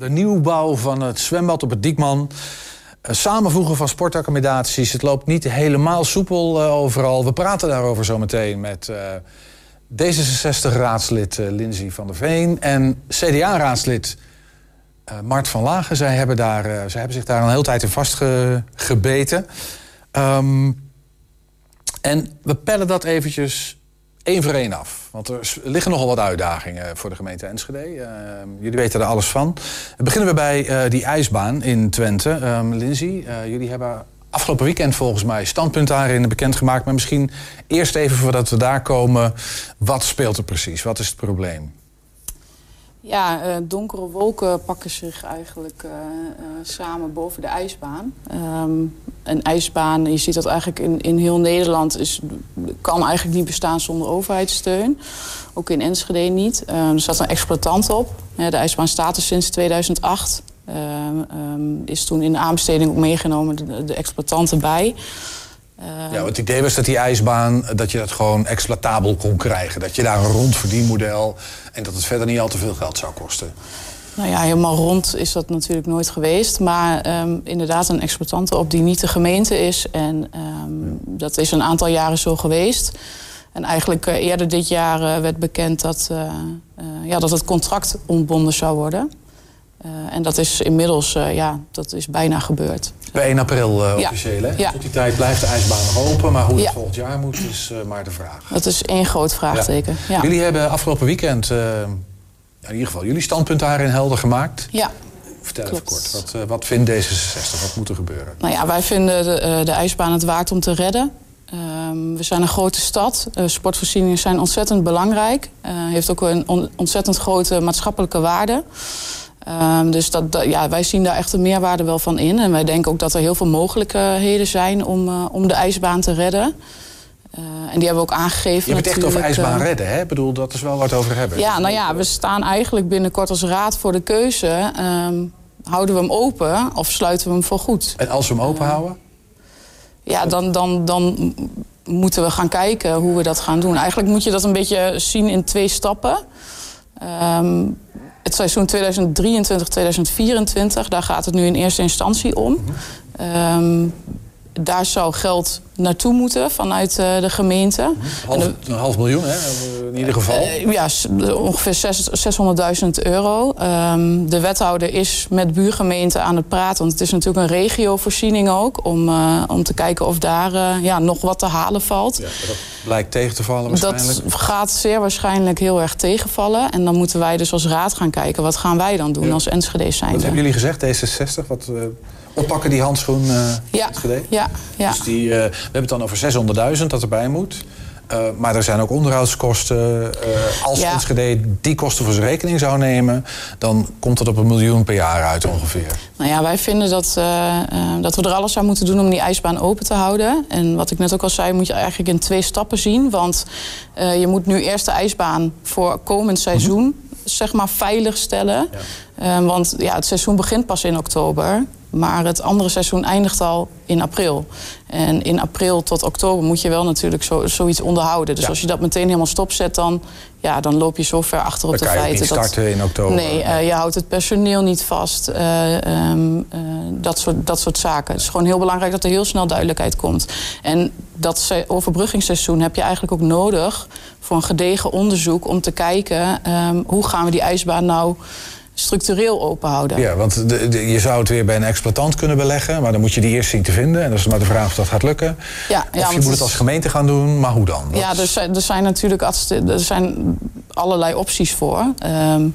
De nieuwbouw van het zwembad op het Diekman. Samenvoegen van sportaccommodaties. Het loopt niet helemaal soepel eh, overal. We praten daarover zometeen met eh, D66-raadslid uh, Lindsay van der Veen... en CDA-raadslid Mart van Lagen. Zij hebben, daar, zij hebben zich daar een hele tijd in vastgebeten. Um, en we pellen dat eventjes één voor één af. Want er liggen nogal wat uitdagingen voor de gemeente Enschede. Uh, jullie weten er alles van. Beginnen we bij uh, die ijsbaan in Twente. Um, Lindsay, uh, jullie hebben afgelopen weekend volgens mij standpunt daarin bekendgemaakt. Maar misschien eerst even voordat we daar komen. Wat speelt er precies? Wat is het probleem? Ja, uh, donkere wolken pakken zich eigenlijk samen boven de ijsbaan. Um, een ijsbaan, je ziet dat eigenlijk in, in heel Nederland... Is, kan eigenlijk niet bestaan zonder overheidssteun. Ook in Enschede niet. er zat een exploitant op. De ijsbaan staat er sinds 2008. Um, is toen in de aanbesteding ook meegenomen de, de exploitant erbij... Ja, het idee was dat die ijsbaan, dat je dat gewoon exploitabel kon krijgen. Dat je daar een rond verdienmodel en dat het verder niet al te veel geld zou kosten. Nou ja, helemaal rond is dat natuurlijk nooit geweest. Maar um, inderdaad een exploitante op die niet de gemeente is. En um, dat is een aantal jaren zo geweest. En eigenlijk uh, eerder dit jaar uh, werd bekend dat, uh, ja, dat het contract ontbonden zou worden. En dat is inmiddels, ja, dat is bijna gebeurd. Bij 1 april officieel, hè? Ja. Tot die tijd blijft de ijsbaan nog open. Maar hoe het ja. volgend jaar moet, is maar de vraag. Dat is één groot vraagteken. Ja. Jullie hebben afgelopen weekend, in ieder geval jullie standpunt daarin helder gemaakt. Ja. Vertel Klopt. even kort, wat, wat vindt D66? Wat moet er gebeuren? Nou ja, wij vinden de, de ijsbaan het waard om te redden. Um, we zijn een grote stad. Uh, sportvoorzieningen zijn ontzettend belangrijk. Uh, heeft ook een on ontzettend grote maatschappelijke waarde. Um, dus dat, dat, ja, wij zien daar echt een meerwaarde wel van in. En wij denken ook dat er heel veel mogelijkheden zijn om, uh, om de ijsbaan te redden. Uh, en die hebben we ook aangegeven. Je hebt het echt over ijsbaan redden, hè? Ik bedoel, dat is wel wat over hebben. Ja, nou ja, we staan eigenlijk binnenkort als raad voor de keuze. Um, houden we hem open of sluiten we hem voor goed? En als we hem open houden? Ja, dan, dan, dan moeten we gaan kijken hoe we dat gaan doen. Eigenlijk moet je dat een beetje zien in twee stappen. Um, het seizoen 2023-2024, daar gaat het nu in eerste instantie om. Um, daar zou geld naartoe moeten vanuit uh, de gemeente. Half, een half miljoen, hè? in ieder geval? Uh, ja, ongeveer 600.000 euro. Um, de wethouder is met buurgemeenten aan het praten. Want het is natuurlijk een regiovoorziening ook. Om, om te kijken of daar ja, nog wat te halen valt. Ja, dat blijkt tegen te vallen waarschijnlijk? Dat gaat zeer waarschijnlijk heel erg tegenvallen. En dan moeten wij dus als raad gaan kijken. Wat gaan wij dan doen ja. als Enschede zijn? Wat hebben jullie gezegd, D66? Wat oppakken, die handschoen uh, ja. ja, ja. Dus die, uh, we hebben het dan over 600.000 dat erbij moet. Uh, maar er zijn ook onderhoudskosten. als ja. Enschede die kosten voor zijn rekening zou nemen... dan komt het op een miljoen per jaar uit ongeveer. Nou ja, wij vinden dat, dat we er alles aan moeten doen om die ijsbaan open te houden. En wat ik net ook al zei, moet je eigenlijk in twee stappen zien. Want je moet nu eerst de ijsbaan voor komend seizoen... Mm -hmm. zeg maar veilig stellen. Ja. want ja, het seizoen begint pas in oktober... Maar het andere seizoen eindigt al in april. En in april tot oktober moet je wel natuurlijk zo, zoiets onderhouden. Dus ja. als je dat meteen helemaal stopzet, dan, ja, dan loop je zo ver achter op dan de feiten. Niet starten dat, in oktober. Nee, uh, je houdt het personeel niet vast. Uh, um, uh, dat, soort, dat soort zaken. Het is gewoon heel belangrijk dat er heel snel duidelijkheid komt. En dat overbruggingsseizoen heb je eigenlijk ook nodig voor een gedegen onderzoek om te kijken um, hoe gaan we die ijsbaan nou structureel open houden. Ja, want de, de, je zou het weer bij een exploitant kunnen beleggen... maar dan moet je die eerst zien te vinden. En dat is maar de vraag of dat gaat lukken. Ja, of ja, je moet het als gemeente gaan doen, maar hoe dan? Dat ja, er zijn, er zijn natuurlijk er zijn allerlei opties voor... Um,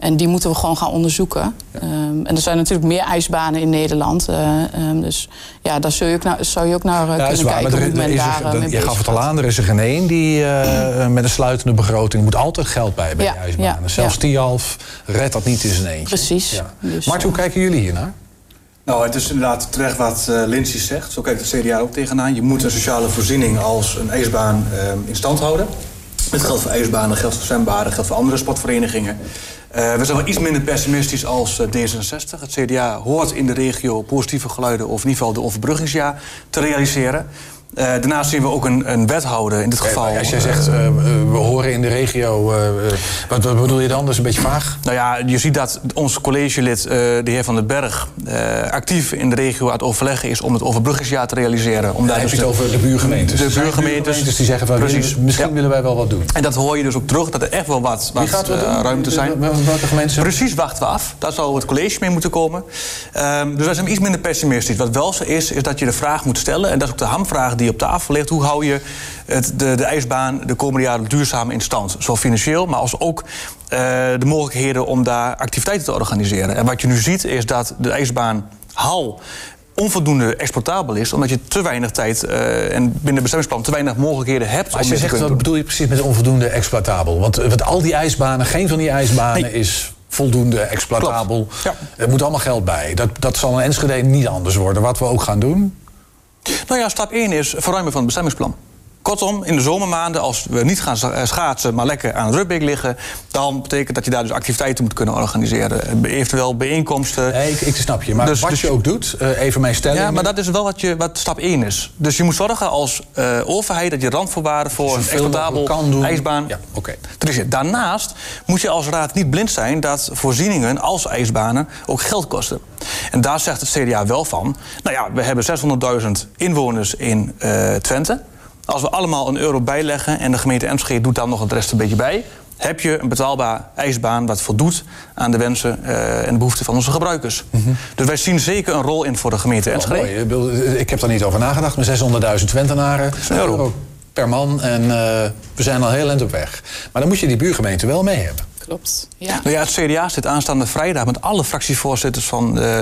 en die moeten we gewoon gaan onderzoeken. Ja. Um, en er zijn natuurlijk meer ijsbanen in Nederland. Uh, um, dus ja, daar zou je ook naar, zou je ook naar uh, ja, kunnen kijken. Maar er, er is er, er, je gaf het al aan, er is er geen één die uh, met een sluitende begroting... moet altijd geld bij bij ja. die ijsbanen. Ja. Zelfs Tialf redt dat niet in zijn eentje. Precies. Dus, Mart, hoe kijken jullie hiernaar? Nou, het is inderdaad terecht wat uh, Lindsay zegt. Zo kijkt de CDA ook tegenaan. Je moet een sociale voorziening als een ijsbaan uh, in stand houden. Het geldt voor ijsbanen, geldt voor zwembaden, geldt voor andere sportverenigingen. Uh, we zijn wel iets minder pessimistisch als uh, D66. Het CDA hoort in de regio positieve geluiden... of in ieder geval de overbruggingsjaar te realiseren. Uh, daarnaast zien we ook een, een wethouder in dit geval. als jij zegt, uh, we horen in de regio, wat, wat, bedoel je dan? Dat is een beetje vaag. Nou ja, je ziet dat ons collegelid, de heer Van den Berg, actief in de regio aan het overleggen is om het overbruggingsjaar te realiseren. Om daar heb je het over de buurgemeentes. De buurgemeentes. die zeggen van, precies, misschien willen wij wel wat doen. En dat hoor je dus ook terug, dat er echt wel wat, wat gaat ruimte zijn. Welke gemeentes? Precies wachten we af. Daar zal het college mee moeten komen. Um, dus wij zijn iets minder pessimistisch. Wat wel zo is, is dat je de vraag moet stellen, en dat is ook de hamvraag die op tafel ligt. Hoe hou je het, de, de ijsbaan de komende jaren duurzaam in stand? Zowel financieel, maar als ook uh, de mogelijkheden om daar activiteiten te organiseren. En wat je nu ziet is dat de ijsbaan hal onvoldoende exploitabel is, omdat je te weinig tijd uh, en binnen bestemmingsplan te weinig mogelijkheden hebt. als je zegt, wat bedoel je precies met onvoldoende exploitabel? Want, want al die ijsbanen, geen van die ijsbanen nee. is voldoende exploitabel. Ja. Er moet allemaal geld bij. Dat, dat zal een Enschede niet anders worden. Wat we ook gaan doen. Nou ja, stap 1 is verruimen van het bestemmingsplan. Kortom, in de zomermaanden, als we niet gaan eh, schaatsen, maar lekker aan het rugbeek liggen, dan betekent dat je daar dus activiteiten moet kunnen organiseren. Eventueel bijeenkomsten. Nee, ik, ik snap je. Maar dus, wat dus, je ook doet, uh, even mijn stelling. Ja, maar dat is wel wat, je, wat stap 1 is. Dus je moet zorgen als uh, overheid dat je randvoorwaarden voor een exploitabel ijsbaan. Ja, oké. Okay. Daarnaast moet je als raad niet blind zijn dat voorzieningen als ijsbanen ook geld kosten. En daar zegt het CDA wel van. Nou ja, we hebben 600.000 inwoners in uh, Twente. Als we allemaal een euro bijleggen en de gemeente Enschede doet daar nog het rest een beetje bij, heb je een betaalbaar ijsbaan wat voldoet aan de wensen uh, en de behoeften van onze gebruikers. Mm -hmm. Dus wij zien zeker een rol in voor de gemeente Enschede. Oh, mooi. Ik heb daar niet over nagedacht, maar 600.000 Twentenaren, euro per man en uh, we zijn al heel eind op weg. Maar dan moet je die buurgemeente wel mee hebben klopt. Ja. Nou ja, het CDA zit aanstaande vrijdag met alle fractievoorzitters van uh,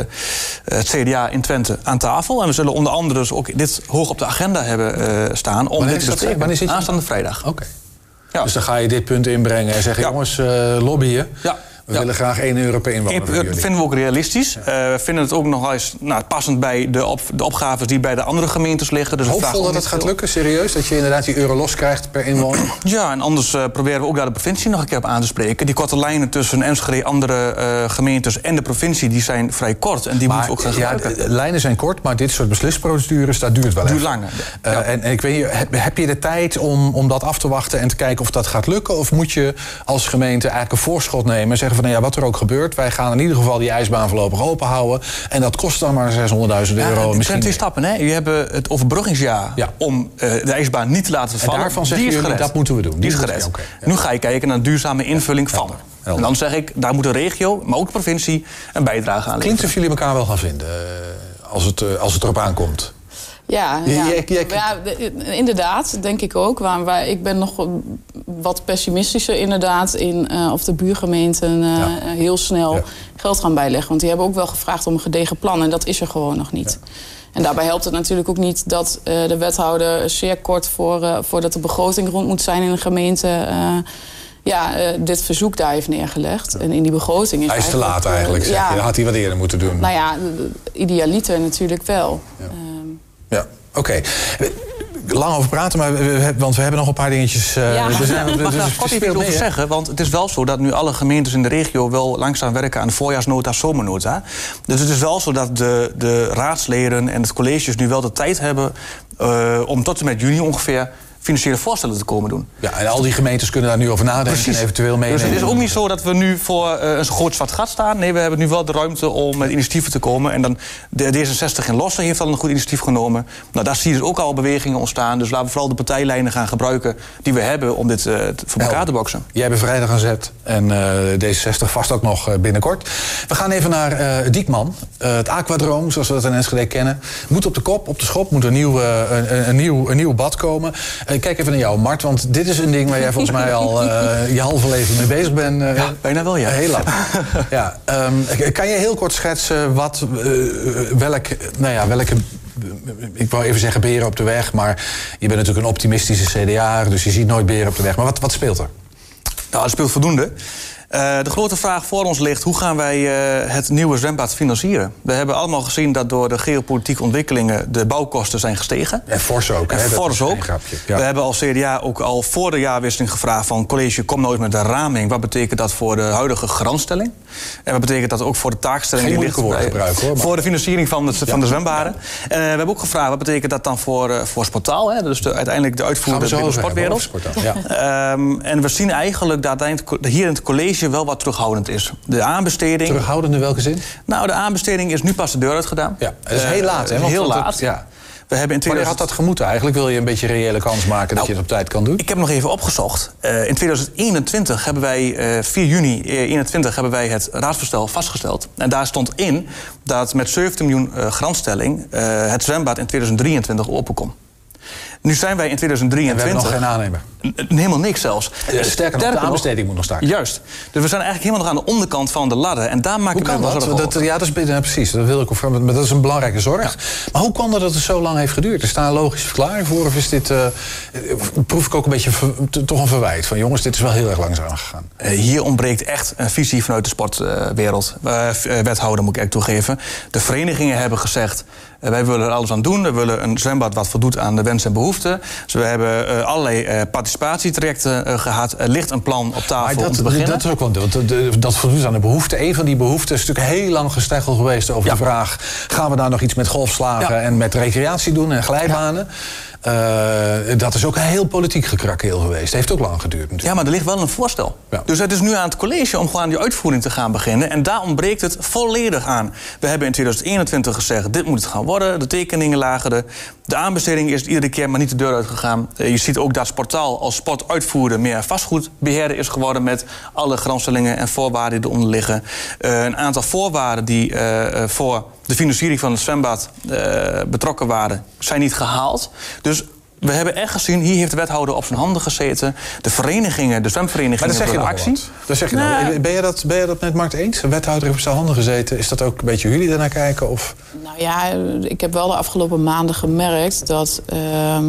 het CDA in Twente aan tafel. En we zullen onder andere dus ook dit hoog op de agenda hebben uh, staan. Om dit te bespreken. Wanneer zit je? Aanstaande vrijdag. Oké. Okay. Ja. Dus dan ga je dit punt inbrengen en zeggen: ja. jongens, uh, lobbyen. Ja. We willen graag 1 euro per inwoner. Dat vinden we ook realistisch. Ja. Uh, we vinden het ook nog eens nou, passend bij de, op, de opgaves die bij de andere gemeentes liggen. Dus Hoopvol dat het gaat lukken, serieus? Dat je inderdaad die euro los krijgt per inwoner? Ja, en anders uh, proberen we ook daar de provincie nog een keer op aan te spreken. Die korte lijnen tussen Enschede, andere uh, gemeentes en de provincie... die zijn vrij kort en die moeten we ook gaan gebruiken. Ja, lijnen zijn kort, maar dit soort beslisprocedures, dat duurt wel duurt even. langer. Ja. En, en, ik weet niet, heb, heb, je de tijd om, om dat af te wachten... en te kijken of dat gaat lukken? Of moet je als gemeente eigenlijk een voorschot nemen... en zeggen van, nou ja, wat er ook gebeurt wij gaan in ieder geval die ijsbaan voorlopig open houden. En dat kost dan maar 600.000 euro. Ja, misschien twee stappen. Hè? Je hebt het overbruggingsjaar ja. om uh, de ijsbaan niet te laten vallen. En daarvan zeggen die jullie, dat moeten we doen. Die, is gered. Okay, ja. Nu ga je kijken naar een duurzame invulling van. En dan zeg ik, daar moet de regio, maar ook de provincie, een bijdrage aan Klinkt of jullie elkaar wel gaan vinden uh, als, het, uh, als het erop aankomt. Ja, ja. ja, inderdaad, denk ik ook. Waar, waar, ik ben nog wat pessimistischer inderdaad in uh, of de buurgemeenten uh, heel snel geld gaan bijleggen. Want die hebben ook wel gevraagd om een gedegen plan en dat is er gewoon nog niet. En daarbij helpt het natuurlijk ook niet dat de wethouder zeer kort voor, voordat de begroting rond moet zijn in een gemente ja, dit verzoek daar heeft neergelegd. En in die begroting is Hij is te laat eigenlijk, zeg ja. Dat had hij wat eerder moeten doen. Nou ja, idealiter natuurlijk wel. Ja. Ja, oké. Lang over praten, maar we, want we hebben nog een paar dingetjes. Uh, ja. we zijn, dus, dus, kort iets over zeggen, want het is wel zo dat nu alle gemeentes in de regio wel langzaam werken aan de voorjaarsnota, zomernota. Dus het is wel zo dat de, de raadsleden en het colleges nu wel de tijd hebben uh, om tot en met juni ongeveer financiële voorstellen te komen doen. Ja, en al die gemeentes kunnen daar nu over nadenken Precies. en eventueel meenemen. Dus het is ook niet zo dat we nu voor uh, een groot zwart gat staan. Nee, we hebben nu wel de ruimte om met initiatieven te komen. En dan de D66 in Lossen heeft al een goed initiatief genomen. Nou, daar zie je dus ook al bewegingen ontstaan. Dus laten we vooral de partijlijnen gaan gebruiken die we hebben om dit uh, voor elkaar te boksen. Jij bent vrijdag aan zet en uh, D66 vast ook nog binnenkort. We gaan even naar Diekman. het aquadroom, zoals we dat in Enschede kennen. Moet op de kop, op de schop, moet een nieuw, een, een, nieuw, een nieuw bad komen kijk even naar jou, Mart. Want dit is een ding waar jij volgens mij al uh, je halve leven mee bezig bent. Uh, ja, bijna wel, ja. Heel lang. ja, um, kan je heel kort schetsen wat, uh, welk, nou ja, welke ik wou even zeggen beren op de weg, maar je bent natuurlijk een optimistische CDA, dus je ziet nooit beren op de weg. Maar wat, wat speelt er? Nou, er speelt voldoende. Uh, de grote vraag voor ons ligt: hoe gaan wij uh, het nieuwe zwembad financieren? We hebben allemaal gezien dat door de geopolitieke ontwikkelingen de bouwkosten zijn gestegen. En fors ook. En fors ook. Ja. We hebben als CDA ook al voor de jaarwisseling gevraagd van college: kom nooit met een raming. Wat betekent dat voor de huidige garantstelling? En wat betekent dat ook voor de taakstelling Geen die ligt bij, gebruiken, hoor, maar... voor de financiering van de, van de zwembaden? En uh, we hebben ook gevraagd: wat betekent dat dan voor, voor Sportaal? Hè? Dus de, uiteindelijk de uitvoerder van de sportwereld. Ja. Um, en we zien eigenlijk dat hier in het college wel wat terughoudend is. De aanbesteding. Terughoudend in welke zin? Nou, de aanbesteding is nu pas de deur uitgedaan. Ja, het is heel laat, hè? Want heel laat. ja. We hebben in 2000... Wanneer had dat gemoeten eigenlijk? Wil je een beetje reële kans maken dat nou, je het op tijd kan doen? Ik heb nog even opgezocht. Uh, in 2021 hebben wij, uh, 4 juni 2021, hebben wij het raadsvoorstel vastgesteld. En daar stond in dat met 17 miljoen uh, garantstelling het zwembad in 2023 open kon. Nu zijn wij in 2023. we hebben nog geen aannemer. Helemaal niks zelfs. Ja, sterker nog, de aanbesteding moet nog starten. Juist. Dus we zijn eigenlijk helemaal nog aan de onderkant van de ladder. En daar maken we dat? dat ja, dat is, ja, precies. Dat wil ik over. Maar dat is een belangrijke zorg. Maar hoe kan dat dat het zo lang heeft geduurd? Er staan logische verklaringen voor? Of is dit... Uh, proef ik ook een beetje toch een verwijt? Van jongens, dit is wel heel erg langzaam gegaan. Uh, hier ontbreekt echt een visie vanuit de sportwereld. Uh, wethouder moet ik echt toegeven. De verenigingen hebben gezegd... wij willen er alles aan doen. We willen een zwembad wat voldoet aan de wensen en behoeften. Dus we hebben allerlei participatietrajecten uh, gehad. Er ligt een plan op tafel dat, om te beginnen. Dat is ook wel dat, dat voldoet aan de behoefte. Een van die behoeften is natuurlijk heel lang gesteggeld geweest over de vraag... gaan we daar nog iets met golfslagen en met recreatie doen en glijbanen? Uh, dat is ook heel politiek gekrakeel geweest. Heeft ook lang geduurd natuurlijk. Ja, maar er ligt wel een voorstel. Ja. Dus het is nu aan het college om gewoon die uitvoering te gaan beginnen. En daar ontbreekt het volledig aan. We hebben in 2021 gezegd, dit moet het gaan worden. De tekeningen lagen er. De aanbesteding is iedere keer maar niet de deur uitgegaan. Uh, je ziet ook dat Sportaal als sportuitvoerder meer vastgoedbeheerder is geworden... met alle grondstellingen en voorwaarden die eronder liggen. Uh, een aantal voorwaarden die voor de financiering van het zwembad betrokken waren... zijn niet gehaald. Dus we hebben echt gezien, hier heeft de wethouder op zijn handen gezeten. De verenigingen, de zwemverenigingen... Maar dat zeg je actie. Dat zeg je nou, nou, ben, je dat, ben je dat met Markt eens? Een wethouder heeft op zijn handen gezeten. Is dat ook een beetje jullie ernaar kijken? Of? Nou ja, ik heb wel de afgelopen maanden gemerkt... dat uh, uh,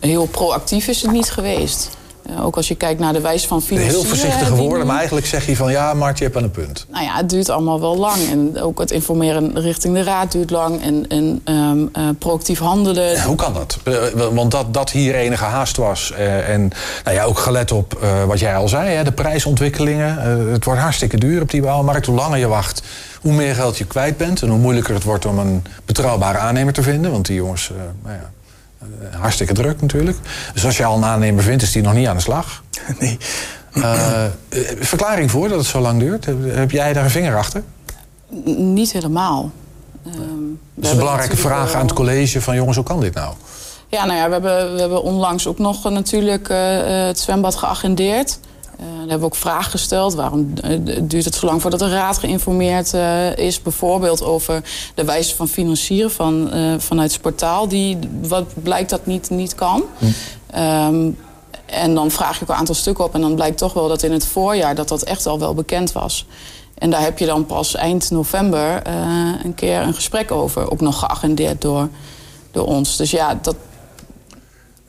heel proactief is het niet geweest. Uh, ook als je kijkt naar de wijze van financieren. Heel voorzichtige woorden, maar eigenlijk zeg je van ja, Mart, je hebt aan een punt. Nou ja, het duurt allemaal wel lang. En ook het informeren richting de raad duurt lang. En, en um, uh, proactief handelen. Ja, hoe kan dat? Eh, want dat, dat hier enige haast was. Uh, en nou ja, ook gelet op uh, wat jij al zei, hè, de prijsontwikkelingen. het wordt hartstikke duur op die bouwmarkt. Hoe langer je wacht, hoe meer geld je kwijt bent. En hoe moeilijker het wordt om een betrouwbare aannemer te vinden. Want die jongens, nou ja, eh, hartstikke druk natuurlijk. Dus als je al een aannemer vindt, is die nog niet aan de slag. Nee. Uh, verklaring voor dat het zo lang duurt? Heb jij daar een vinger achter? niet helemaal. Um, dat is een belangrijke vraag aan het college van jongens, hoe kan dit nou? Ja, nou ja, we hebben, we hebben onlangs ook nog natuurlijk uh, het zwembad geagendeerd. Uh, daar hebben we ook vragen gesteld. Waarom uh, duurt het zo lang voordat de raad geïnformeerd uh, is? Bijvoorbeeld over de wijze van financieren van, vanuit het portaal. Die, wat blijkt dat niet, niet kan. Hm. Um, en dan vraag je ook een aantal stukken op. En dan blijkt toch wel dat in het voorjaar dat dat echt al wel bekend was. En daar heb je dan pas eind november een keer een gesprek over. Ook nog geagendeerd door, door ons. Dus ja, dat,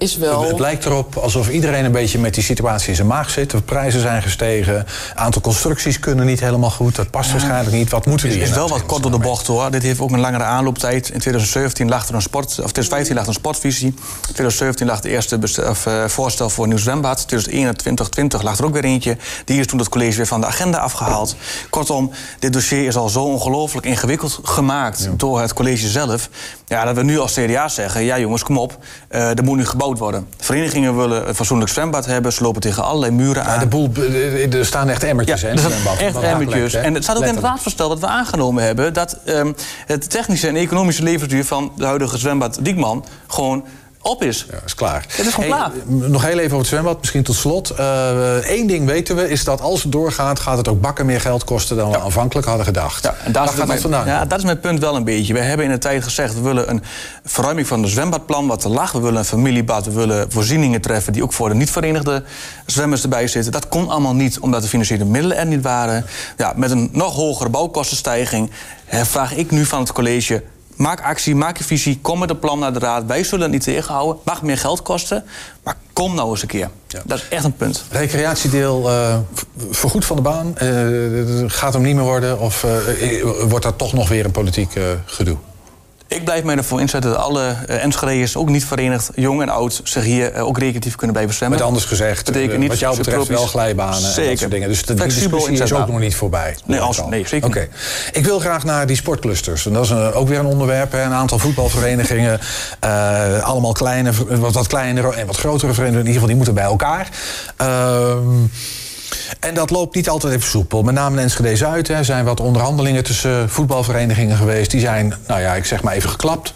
is wel... Het lijkt erop alsof iedereen een beetje met die situatie in zijn maag zit. De prijzen zijn gestegen. Een aantal constructies kunnen niet helemaal goed. Dat past waarschijnlijk niet. Wat moeten we Het is wel wat kort door de bocht hoor. Dit heeft ook een langere aanlooptijd. In 2017 lag er een sport... Of 2015 lag er een sportvisie. In 2017 lag de eerste of, uh, voorstel voor een nieuw zwembad. 2021, 20 lag er ook weer eentje. Die is toen het college weer van de agenda afgehaald. Kortom, dit dossier is al zo ongelooflijk ingewikkeld gemaakt... door het college zelf. Ja, dat we nu als CDA zeggen... ja jongens, kom op. Uh, er moet nu gebouwd worden. Verenigingen willen een fatsoenlijk zwembad hebben. Ze lopen tegen allerlei muren aan. Ja, de boel, er staan echt emmertjes, ja, hè? Er staan echt emmertjes. En het staat ook in het raadsvoorstel dat we aangenomen hebben... dat um, het technische en economische levensduur van de huidige zwembad Diekman... gewoon op is. Ja, is klaar. Het is gewoon klaar. Nog heel even over het zwembad, misschien tot slot. Eén uh, ding weten we, is dat als het doorgaat... gaat het ook bakken meer geld kosten dan we aanvankelijk hadden gedacht. Ja, en daar gaat het vandaan? Ja, dat is mijn punt wel een beetje. We hebben in de tijd gezegd... we willen een verruiming van het zwembadplan wat te laag. We willen een familiebad, we willen voorzieningen treffen... die ook voor de niet-verenigde zwemmers erbij zitten. Dat kon allemaal niet, omdat de financiële middelen er niet waren. Ja, met een nog hogere bouwkostenstijging... vraag ik nu van het college Maak actie, maak je visie, kom met een plan naar de raad. Wij zullen het niet tegenhouden. Mag meer geld kosten, maar kom nou eens een keer. Dat is echt een punt. Recreatiedeel uh, vergoed van de baan. Uh, gaat hem niet meer worden? Of uh, wordt dat toch nog weer een politiek gedoe? Ik blijf mij ervoor inzetten dat alle uh, ook niet verenigd, jong en oud, zich hier uh, ook recreatief kunnen blijven zwemmen. Met anders gezegd, betekent niet wat jou betreft wel glijbanen zeker. en dat soort dingen. Dus de discussie is ook nog niet voorbij. Nee, als, nee zeker Oké. Ik wil graag naar die sportclusters. En dat is een, ook weer een onderwerp. Hè. Een aantal voetbalverenigingen, uh, allemaal kleine, wat, wat kleinere en wat grotere verenigingen. In ieder geval, die moeten bij elkaar. Ehm en dat loopt niet altijd even soepel. Met name in Enschede Zuid er zijn wat onderhandelingen tussen voetbalverenigingen geweest. Die zijn, nou ja, ik zeg maar even geklapt.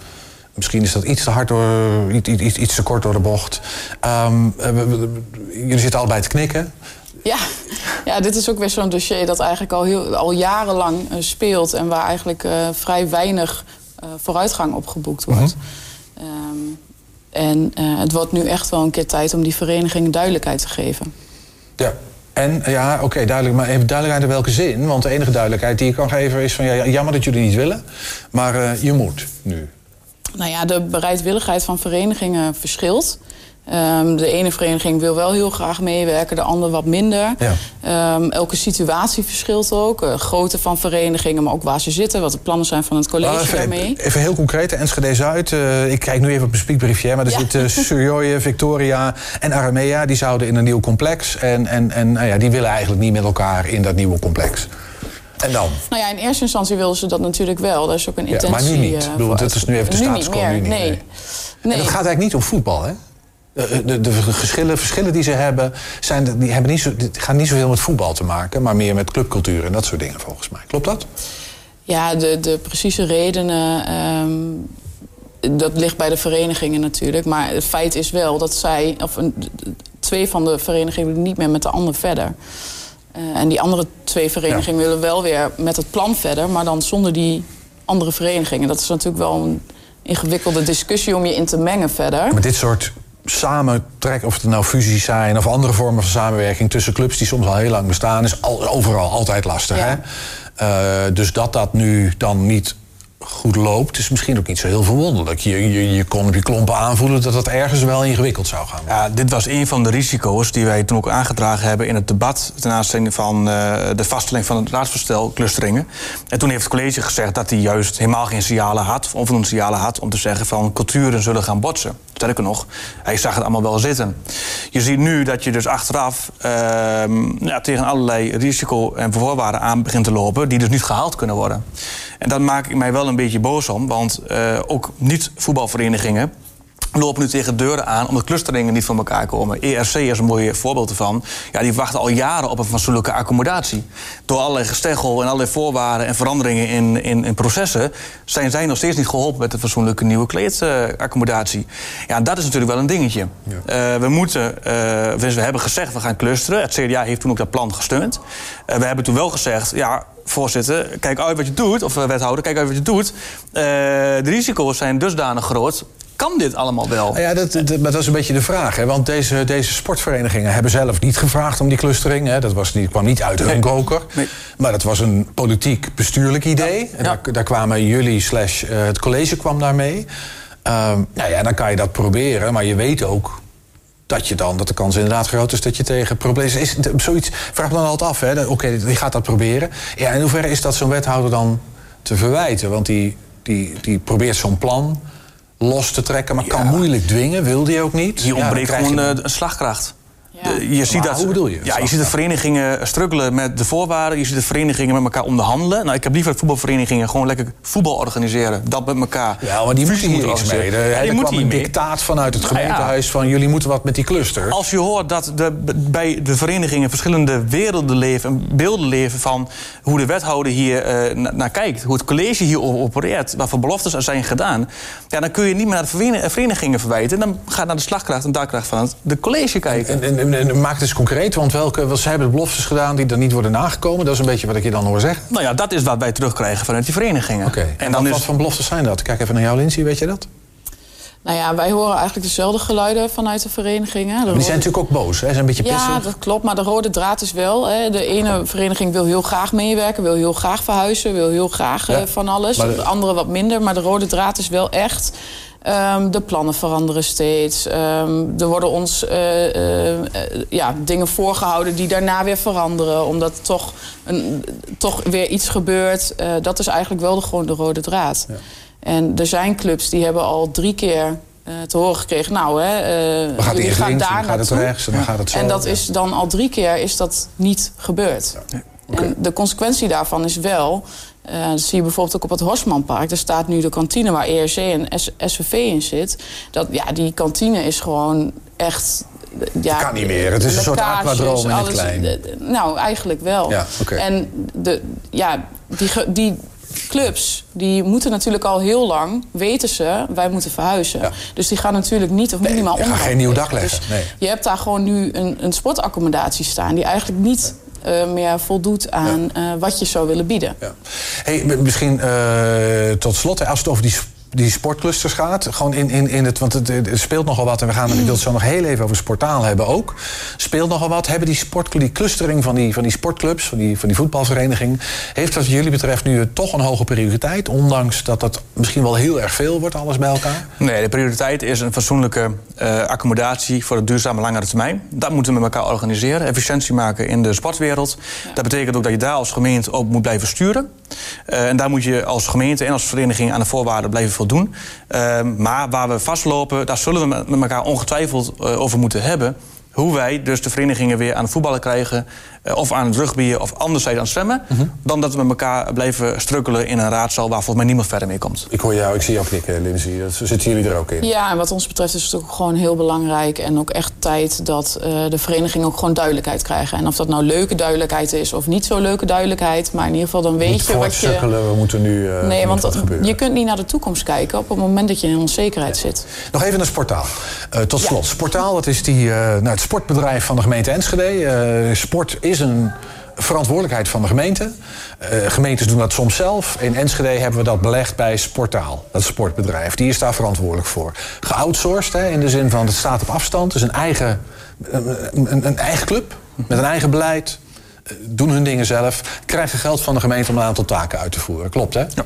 Misschien is dat iets te hard door, iets, iets, iets te kort door de bocht. Um, jullie zitten allebei te knikken. Ja. ja, dit is ook weer zo'n dossier dat eigenlijk al, heel, al jarenlang uh, speelt en waar eigenlijk uh, vrij weinig uh, vooruitgang op geboekt wordt. -hmm. um, en het wordt nu echt wel een keer tijd om die verenigingen duidelijkheid te geven. Ja, en ja, oké, duidelijk, maar even duidelijkheid in welke zin? Want de enige duidelijkheid die je kan geven is van ja, jammer dat jullie niet willen, maar uh, je moet nu. Nou ja, de bereidwilligheid van verenigingen verschilt. Um, de ene vereniging wil wel heel graag meewerken, de andere wat minder. Ja. Um, elke situatie verschilt ook. Uh, grootte van verenigingen, maar ook waar ze zitten, wat de plannen zijn van het college even, daarmee. Even heel concreet, Enschede Zuid. Uh, ik kijk nu even op mijn speakbriefje, maar er ja. zitten Surjoye, Victoria en Aramea. Die zouden in een nieuw complex. En, en, en nou ja, die willen eigenlijk niet met elkaar in dat nieuwe complex. En dan? Nou ja, in eerste instantie wilden ze dat natuurlijk wel. Daar is ook een intentie. Ja, maar nu niet. Ik bedoel, dat is nu even de status quo. Nee. nee. En dat gaat eigenlijk niet om voetbal, hè? De, de, verschillen, verschillen die ze hebben, zijn, die hebben niet zo, die gaan niet zoveel met voetbal te maken, maar meer met clubcultuur en dat soort dingen volgens mij. Klopt dat? Ja, de, de precieze redenen, um, dat ligt bij de verenigingen natuurlijk. Maar het feit is wel dat zij, of een, twee van de verenigingen niet meer met de ander verder. Uh, en die andere twee verenigingen ja. willen wel weer met het plan verder, maar dan zonder die andere verenigingen. Dat is natuurlijk wel een ingewikkelde discussie om je in te mengen verder. Maar dit soort samentrekken, of het nou fusies zijn of andere vormen van samenwerking tussen clubs die soms al heel lang bestaan, is al, overal altijd lastig. Ja. Hè? Uh, dus dat dat nu dan niet goed loopt, is misschien ook niet zo heel verwonderlijk. Je, je, je kon op je klompen aanvoelen dat dat ergens wel ingewikkeld zou gaan. Ja, dit was een van de risico's die wij toen ook aangedragen hebben in het debat ten aanzien van uh, de vaststelling van het raadsvoorstel clusteringen. En toen heeft het college gezegd dat hij juist helemaal geen signalen had, of onvoldoende signalen had, om te zeggen van culturen zullen gaan botsen. Sterker nog, hij zag het allemaal wel zitten. Je ziet nu dat je dus achteraf uh, ja, tegen allerlei risico en voorwaarden aan begint te lopen, die dus niet gehaald kunnen worden. En dat maak ik mij wel een beetje boos om, want uh, ook niet-voetbalverenigingen lopen nu tegen deuren aan omdat clusteringen niet van elkaar komen. ERC is een mooi voorbeeld ervan. Ja, die wachten al jaren op een fatsoenlijke accommodatie. Door allerlei gesteggel en allerlei voorwaarden en veranderingen in, in, in processen... zijn zij nog steeds niet geholpen met een fatsoenlijke nieuwe kleedaccommodatie. Ja, dat is natuurlijk wel een dingetje. Ja. Uh, we moeten, uh, we hebben gezegd we gaan clusteren. Het CDA heeft toen ook dat plan gesteund. Uh, we hebben toen wel gezegd, ja, voorzitter, kijk uit wat je doet, of wethouder, kijk uit wat je doet. de risico's zijn dusdanig groot kan dit allemaal wel? Ja, dat, dat, maar dat is een beetje de vraag. Hè? Want deze, deze sportverenigingen hebben zelf niet gevraagd om die clustering. Hè? Dat was, die kwam niet uit hun koker. Nee. Maar dat was een politiek-bestuurlijk idee. Ja. En daar, daar, kwamen jullie slash uh, het college kwam daarmee. Um, nou ja, dan kan je dat proberen. Maar je weet ook dat je dan, dat de kans inderdaad groot is dat je tegen problemen... Is, zoiets, vraag me dan altijd af, hè. Oké, die gaat dat proberen. Ja, in hoeverre is dat zo'n wethouder dan te verwijten? Want die, die, die probeert zo'n plan los te trekken, maar kan moeilijk dwingen, wil die ook niet. Die ontbreekt ja, gewoon een slagkracht. Ja. Je ziet dat, hoe bedoel je? Ja, je ziet de verenigingen struggelen met de voorwaarden. Je ziet de verenigingen met elkaar onderhandelen. Nou, ik heb liever voetbalverenigingen gewoon lekker voetbal organiseren. Dat met elkaar. Ja, maar die moeten hier iets mee. Er, ja, er kwam een dictaat vanuit het gemeentehuis van jullie moeten wat met die cluster. Als je hoort dat de, bij de verenigingen verschillende werelden leven en beelden leven van hoe de wethouder hier uh, naar kijkt, hoe het college hier opereert, wat voor beloftes er zijn gedaan, ja, dan kun je niet meer naar de verenigingen verwijten. Dan gaat naar de slagkracht en daadkracht van het de college kijken. En, en, en, maak het eens concreet, want welke, wel, ze hebben de beloftes gedaan die er niet worden nagekomen. Dat is een beetje wat ik je dan hoor zeggen. Nou ja, dat is wat wij terugkrijgen vanuit die verenigingen. Oké. En, dan wat, is... wat voor beloftes zijn dat? Kijk even naar jou, Lindsay, weet je dat? Nou ja, wij horen eigenlijk dezelfde geluiden vanuit de verenigingen. De die zijn natuurlijk ook boos, hè? Ze zijn een beetje pissig. Ja, dat klopt. Maar de rode draad is wel... Hè, de ene vereniging wil heel graag meewerken, wil heel graag verhuizen... wil heel graag uh, van alles. De... de andere wat minder. Maar de rode draad is wel echt... Um, de plannen veranderen steeds. Um, er worden ons uh, uh, ja, dingen voorgehouden die daarna weer veranderen. Omdat toch, een, toch weer iets gebeurt. dat is eigenlijk wel de, gewoon de rode draad. Ja. En er zijn clubs die hebben al drie keer uh, te horen gekregen... nou, hè, uh, we gaan, jullie gaan links, daar dan gaat het rechts en dan gaat het zo. En dat is dan al drie keer is dat niet gebeurd. Ja. Okay. En de consequentie daarvan is wel... Uh, dat zie je bijvoorbeeld ook op het Horsmanpark. Er staat nu de kantine waar ERC en S SVV in zit. Dat, ja, die kantine is gewoon echt... Ja, dat kan niet meer. Het is een soort aquadroom in het klein. Nou, eigenlijk wel. Ja, okay. En de, ja, die, die clubs die moeten natuurlijk al heel lang, weten ze, wij moeten verhuizen. Ja. Dus die gaan natuurlijk niet of minimaal nee, gaat geen nieuw dak leggen. Dus nee. Je hebt daar gewoon nu een, een sportaccommodatie staan die eigenlijk niet meer voldoet aan uh, wat je zou willen bieden. Ja. Hey, misschien uh, tot slot, als het over die die sportclusters gaat. Gewoon in, in, in het, want het, het speelt nogal wat. En we gaan ik wil het zo nog heel even over sportaal hebben ook. Speelt nogal wat. Hebben die, sport, die clustering van die, van die sportclubs, van die, van die voetbalvereniging... heeft wat jullie betreft nu toch een hoge prioriteit? Ondanks dat dat misschien wel heel erg veel wordt, alles bij elkaar? Nee, de prioriteit is een fatsoenlijke uh, accommodatie... voor de duurzame langere termijn. Dat moeten we met elkaar organiseren. Efficiëntie maken in de sportwereld. Ja. Dat betekent ook dat je daar als gemeente ook moet blijven sturen. Uh, en daar moet je als gemeente en als vereniging aan de voorwaarden blijven voldoen. Uh, maar waar we vastlopen, daar zullen we met elkaar ongetwijfeld uh, over moeten hebben. Hoe wij dus de verenigingen weer aan het voetballen krijgen... Uh, of aan het rugbyen of anderzijds aan het zwemmen... -huh. dan dat we met elkaar blijven strukkelen in een raadzaal... waar volgens mij niemand verder mee komt. Ik hoor jou, ik zie jou knikken, Lindsay. Dat zitten jullie er ook in? Ja, en wat ons betreft is het ook gewoon heel belangrijk... en ook echt tijd dat uh, de verenigingen ook gewoon duidelijkheid krijgen. En of dat nou leuke duidelijkheid is of niet zo leuke duidelijkheid... maar in ieder geval dan weet niet je wat je... we moeten nu uh, Nee, want dat, je kunt niet naar de toekomst kijken... op het moment dat je in onzekerheid zit. Nog even naar Sportaal. Uh, tot slot, ja. Sportaal, dat is die, nou, het sportbedrijf van de gemeente Enschede. sport is een verantwoordelijkheid van de gemeente. Uh, gemeentes doen dat soms zelf. In Enschede hebben we dat belegd bij Sportaal, dat sportbedrijf. Die is daar verantwoordelijk voor. Geoutsourced, hè, in de zin van het staat op afstand. Het is een eigen, een, een, een eigen club met een eigen beleid. Doen hun dingen zelf. Krijgen geld van de gemeente om een aantal taken uit te voeren. Klopt, hè? Ja.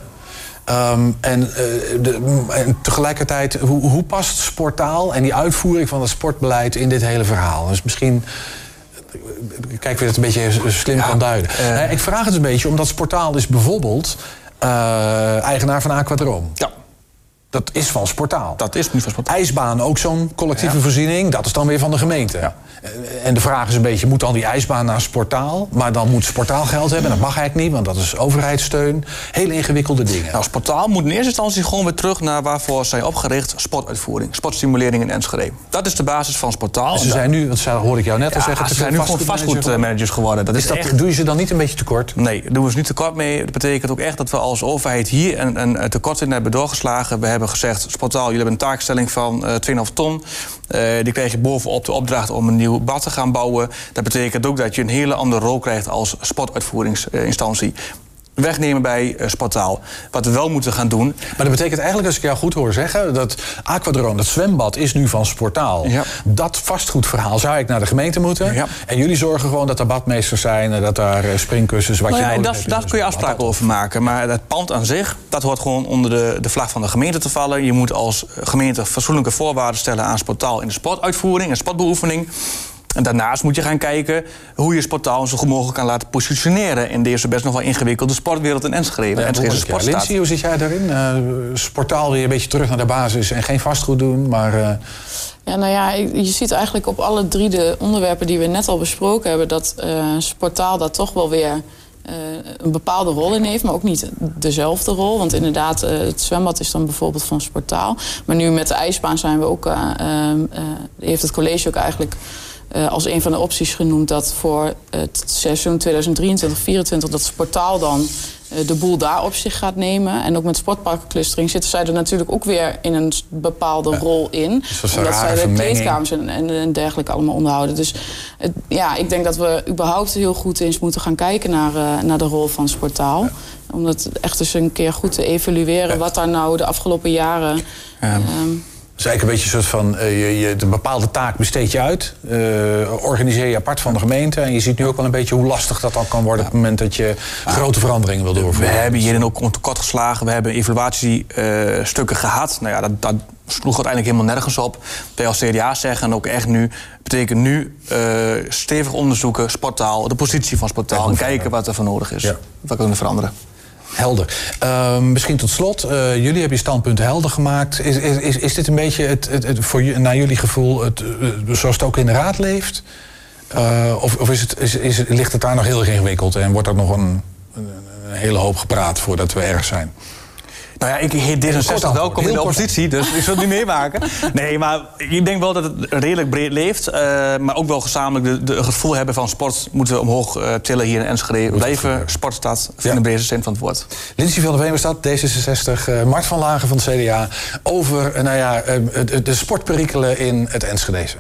Um, en, uh, de, en, tegelijkertijd, hoe, hoe past Sportaal en die uitvoering van het sportbeleid in dit hele verhaal? Dus misschien kijk weer het een beetje slim ja, kan duiden. Uh, ik vraag het een beetje omdat Sportaal is bijvoorbeeld uh, eigenaar van Aquadroom. Ja. Dat is van Sportaal. Dat is nu van Sportaal. IJsbaan, ook zo'n collectieve ja. voorziening. Dat is dan weer van de gemeente. Ja. En de vraag is een beetje, moet dan die ijsbaan naar Sportaal? Maar dan moet Sportaal geld hebben. Dat mag eigenlijk niet, want dat is overheidssteun. Hele ingewikkelde dingen. Nou, Sportaal moet in eerste instantie gewoon weer terug naar waarvoor zij opgericht. Sportuitvoering, sportstimulering in Enschede. Dat is de basis van Sportaal. En ze zijn nu, dat hoorde ik jou net al ja, zeggen... ze zijn nu gewoon vastgoedmanagers geworden. Dat is dat, echt... Doe je ze dan niet een beetje tekort? Nee, doen we ze niet tekort mee. Dat betekent ook echt dat we als overheid hier een, een tekort in hebben doorgeslagen. We hebben gezegd, Sportaal, jullie hebben een taakstelling van uh, 2,5 ton. Uh, die krijg je bovenop de opdracht om een nieuw bad te gaan bouwen. Dat betekent ook dat je een hele andere rol krijgt als sportuitvoeringsinstantie wegnemen bij uh, Sportaal. Wat we wel moeten gaan doen. Maar dat betekent eigenlijk, als ik jou goed hoor zeggen... dat Aquadroom, dat zwembad, is nu van Sportaal. Ja. Dat vastgoedverhaal zou ik naar de gemeente moeten. Ja. En jullie zorgen gewoon dat er badmeesters zijn... dat daar springkussens, wat nou je ja, nodig dat, hebt. Daar kun je afspraken over maken. Maar het pand aan zich, dat hoort gewoon onder de, de vlag van de gemeente te vallen. Je moet als gemeente fatsoenlijke voorwaarden stellen aan Sportaal... in de sportuitvoering en sportbeoefening... En daarnaast moet je gaan kijken hoe je Sportaal zo goed mogelijk kan laten positioneren in deze best nog wel ingewikkelde sportwereld in Enschede. Ja, Enschede sportstaat. Lindsay, hoe zit jij daarin? Uh, sportaal weer een beetje terug naar de basis en geen vastgoed doen, maar. Uh... Ja, nou ja, je ziet eigenlijk op alle drie de onderwerpen die we net al besproken hebben, dat uh, Sportaal daar toch wel weer. Uh, een bepaalde rol in heeft, maar ook niet dezelfde rol. Want inderdaad, uh, het zwembad is dan bijvoorbeeld van Sportaal. Maar nu met de ijsbaan zijn we ook, uh, heeft het college ook eigenlijk als een van de opties genoemd dat voor het seizoen 2023-2024 dat Sportaal dan uh, de boel daar op zich gaat nemen. En ook met sportparkenclustering zitten zij er natuurlijk ook weer in een bepaalde rol in. Dus omdat zij de kleedkamers en, en, dergelijke allemaal onderhouden. Dus het, ja, ik denk dat we überhaupt heel goed eens moeten gaan kijken naar, uh, naar de rol van Sportaal. Ja. Om dat echt eens een keer goed te evalueren. Wat daar nou de afgelopen jaren... Um, is eigenlijk een beetje een soort van, uh, je, je, een bepaalde taak besteed je uit. Uh, organiseer je apart van de gemeente. En je ziet nu ook wel een beetje hoe lastig dat dan kan worden... op het moment dat je grote veranderingen wil doorvoeren. We hebben hierin ook tekort geslagen. We hebben evaluatiestukken gehad. Nou ja, dat, dat sloeg uiteindelijk helemaal nergens op. Dat als CDA zeggen en ook echt nu... betekent nu uh, stevig onderzoeken, sporttaal... de positie van sporttaal en kijken wat er voor nodig is. Ja. Wat kunnen veranderen. Helder. Uh, misschien tot slot, uh, jullie hebben je standpunten helder gemaakt. Is, is, is dit een beetje het, het, voor, naar jullie gevoel het, zoals het ook in de raad leeft? Uh, of of is het, is, is, ligt het daar nog heel erg ingewikkeld en wordt er nog een, een, een hele hoop gepraat voordat we ergens zijn? Nou ja, ik heet D66 welkom in de oppositie, dus ik zal het niet meemaken. Nee, maar ik denk wel dat het redelijk breed leeft. Uh, maar ook wel gezamenlijk de, de, gevoel hebben van sport moeten we omhoog uh, tillen hier in Enschede. Blijven sportstad in ja. de brede zin van het woord. Lindsay van der Wemerstad, D66, uh, Mart van Lagen van het CDA... over nou ja, de sportperikelen in het Enschedeze.